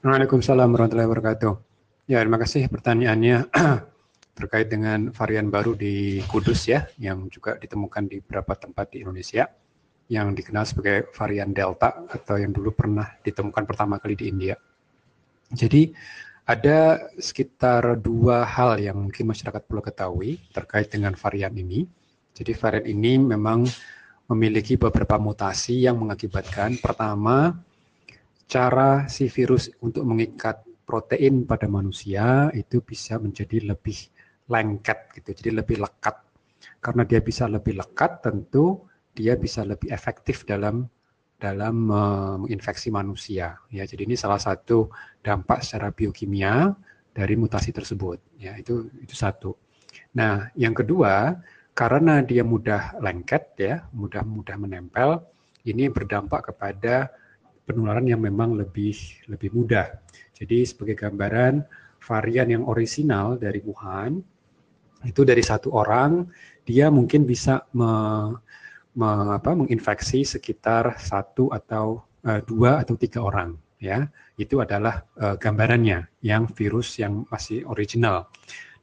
Waalaikumsalam warahmatullahi wabarakatuh. Ya, terima kasih pertanyaannya terkait dengan varian baru di Kudus ya, yang juga ditemukan di beberapa tempat di Indonesia, yang dikenal sebagai varian Delta atau yang dulu pernah ditemukan pertama kali di India. Jadi ada sekitar dua hal yang mungkin masyarakat perlu ketahui terkait dengan varian ini. Jadi varian ini memang memiliki beberapa mutasi yang mengakibatkan pertama cara si virus untuk mengikat protein pada manusia itu bisa menjadi lebih lengket gitu, jadi lebih lekat. Karena dia bisa lebih lekat, tentu dia bisa lebih efektif dalam dalam menginfeksi manusia. Ya, jadi ini salah satu dampak secara biokimia dari mutasi tersebut. Ya, itu itu satu. Nah, yang kedua, karena dia mudah lengket ya, mudah-mudah menempel, ini berdampak kepada penularan yang memang lebih lebih mudah. Jadi sebagai gambaran varian yang orisinal dari Wuhan itu dari satu orang dia mungkin bisa me, me, apa, menginfeksi sekitar satu atau uh, dua atau tiga orang ya itu adalah uh, gambarannya yang virus yang masih original.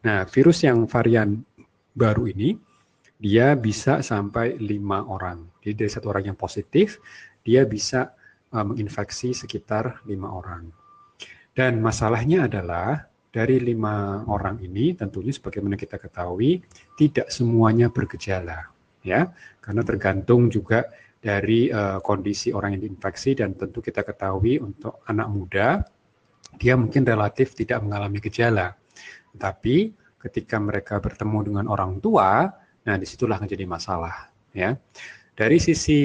Nah virus yang varian baru ini dia bisa sampai lima orang. Jadi dari satu orang yang positif dia bisa menginfeksi sekitar lima orang. Dan masalahnya adalah dari lima orang ini tentunya sebagaimana kita ketahui tidak semuanya bergejala ya. Karena tergantung juga dari uh, kondisi orang yang diinfeksi dan tentu kita ketahui untuk anak muda dia mungkin relatif tidak mengalami gejala. Tapi ketika mereka bertemu dengan orang tua nah di situlah menjadi masalah ya dari sisi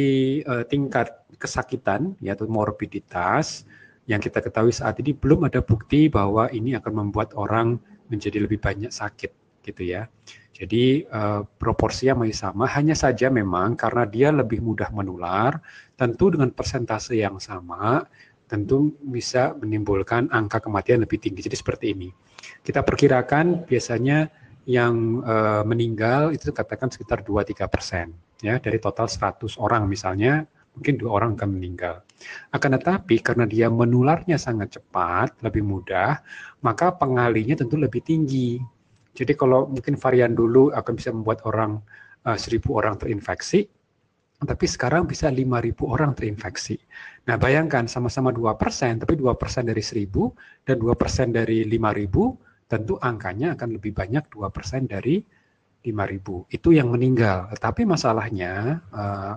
uh, tingkat kesakitan yaitu morbiditas yang kita ketahui saat ini belum ada bukti bahwa ini akan membuat orang menjadi lebih banyak sakit gitu ya. Jadi uh, proporsinya masih sama, hanya saja memang karena dia lebih mudah menular, tentu dengan persentase yang sama, tentu bisa menimbulkan angka kematian lebih tinggi. Jadi seperti ini. Kita perkirakan biasanya yang uh, meninggal itu katakan sekitar 2-3 persen ya dari total 100 orang misalnya mungkin dua orang akan meninggal. Akan tetapi karena dia menularnya sangat cepat, lebih mudah, maka pengalinya tentu lebih tinggi. Jadi kalau mungkin varian dulu akan bisa membuat orang uh, seribu orang terinfeksi, tapi sekarang bisa 5.000 orang terinfeksi. Nah bayangkan sama-sama 2%, tapi 2% dari 1.000 dan 2% dari 5.000, tentu angkanya akan lebih banyak 2% dari 5.000. Itu yang meninggal. Tapi masalahnya, uh,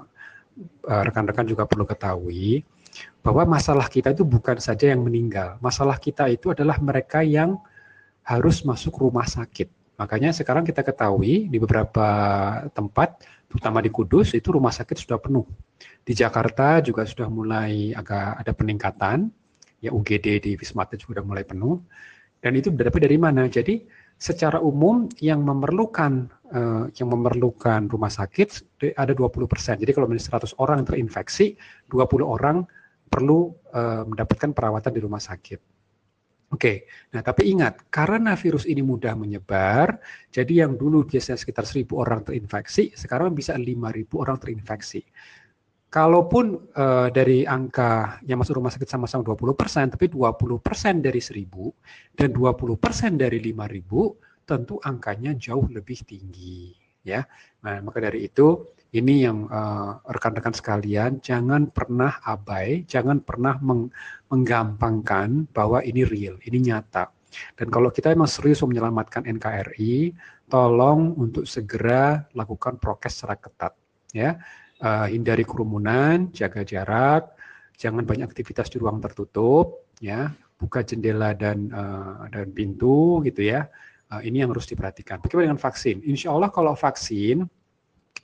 Eh, rekan-rekan juga perlu ketahui bahwa masalah kita itu bukan saja yang meninggal. Masalah kita itu adalah mereka yang harus masuk rumah sakit. Makanya sekarang kita ketahui di beberapa tempat, terutama di Kudus, itu rumah sakit sudah penuh. Di Jakarta juga sudah mulai agak ada peningkatan, ya UGD di Wisma Atlet sudah mulai penuh. Dan itu dapat dari mana? Jadi secara umum yang memerlukan uh, yang memerlukan rumah sakit ada 20%. Jadi kalau misalnya 100 orang terinfeksi, 20 orang perlu uh, mendapatkan perawatan di rumah sakit. Oke, okay. nah tapi ingat, karena virus ini mudah menyebar, jadi yang dulu biasanya sekitar 1000 orang terinfeksi, sekarang bisa 5000 orang terinfeksi. Kalaupun uh, dari angka yang masuk rumah sakit sama-sama 20%, tapi 20% dari 1000 dan 20% dari 5000 tentu angkanya jauh lebih tinggi ya. Nah, maka dari itu ini yang eh, rekan-rekan uh, sekalian jangan pernah abai, jangan pernah meng menggampangkan bahwa ini real, ini nyata. Dan kalau kita memang serius menyelamatkan NKRI, tolong untuk segera lakukan prokes secara ketat ya. Uh, hindari kerumunan, jaga jarak, jangan banyak aktivitas di ruang tertutup ya, buka jendela dan uh, dan pintu gitu ya Uh, ini yang harus diperhatikan. Bagaimana dengan vaksin? Insya Allah kalau vaksin,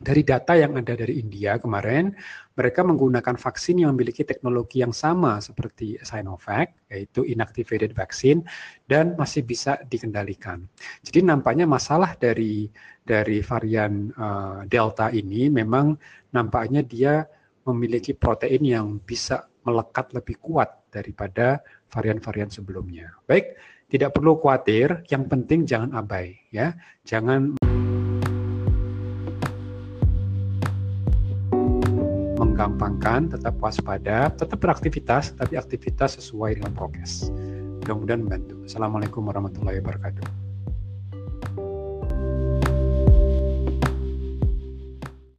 dari data yang ada dari India kemarin, mereka menggunakan vaksin yang memiliki teknologi yang sama seperti Sinovac, yaitu inactivated vaccine, dan masih bisa dikendalikan. Jadi nampaknya masalah dari dari varian uh, Delta ini memang nampaknya dia memiliki protein yang bisa melekat lebih kuat daripada varian-varian sebelumnya. Baik, tidak perlu khawatir, yang penting jangan abai ya. Jangan menggampangkan, tetap waspada, tetap beraktivitas, tapi aktivitas sesuai dengan prokes. Mudah-mudahan membantu. Assalamualaikum warahmatullahi wabarakatuh.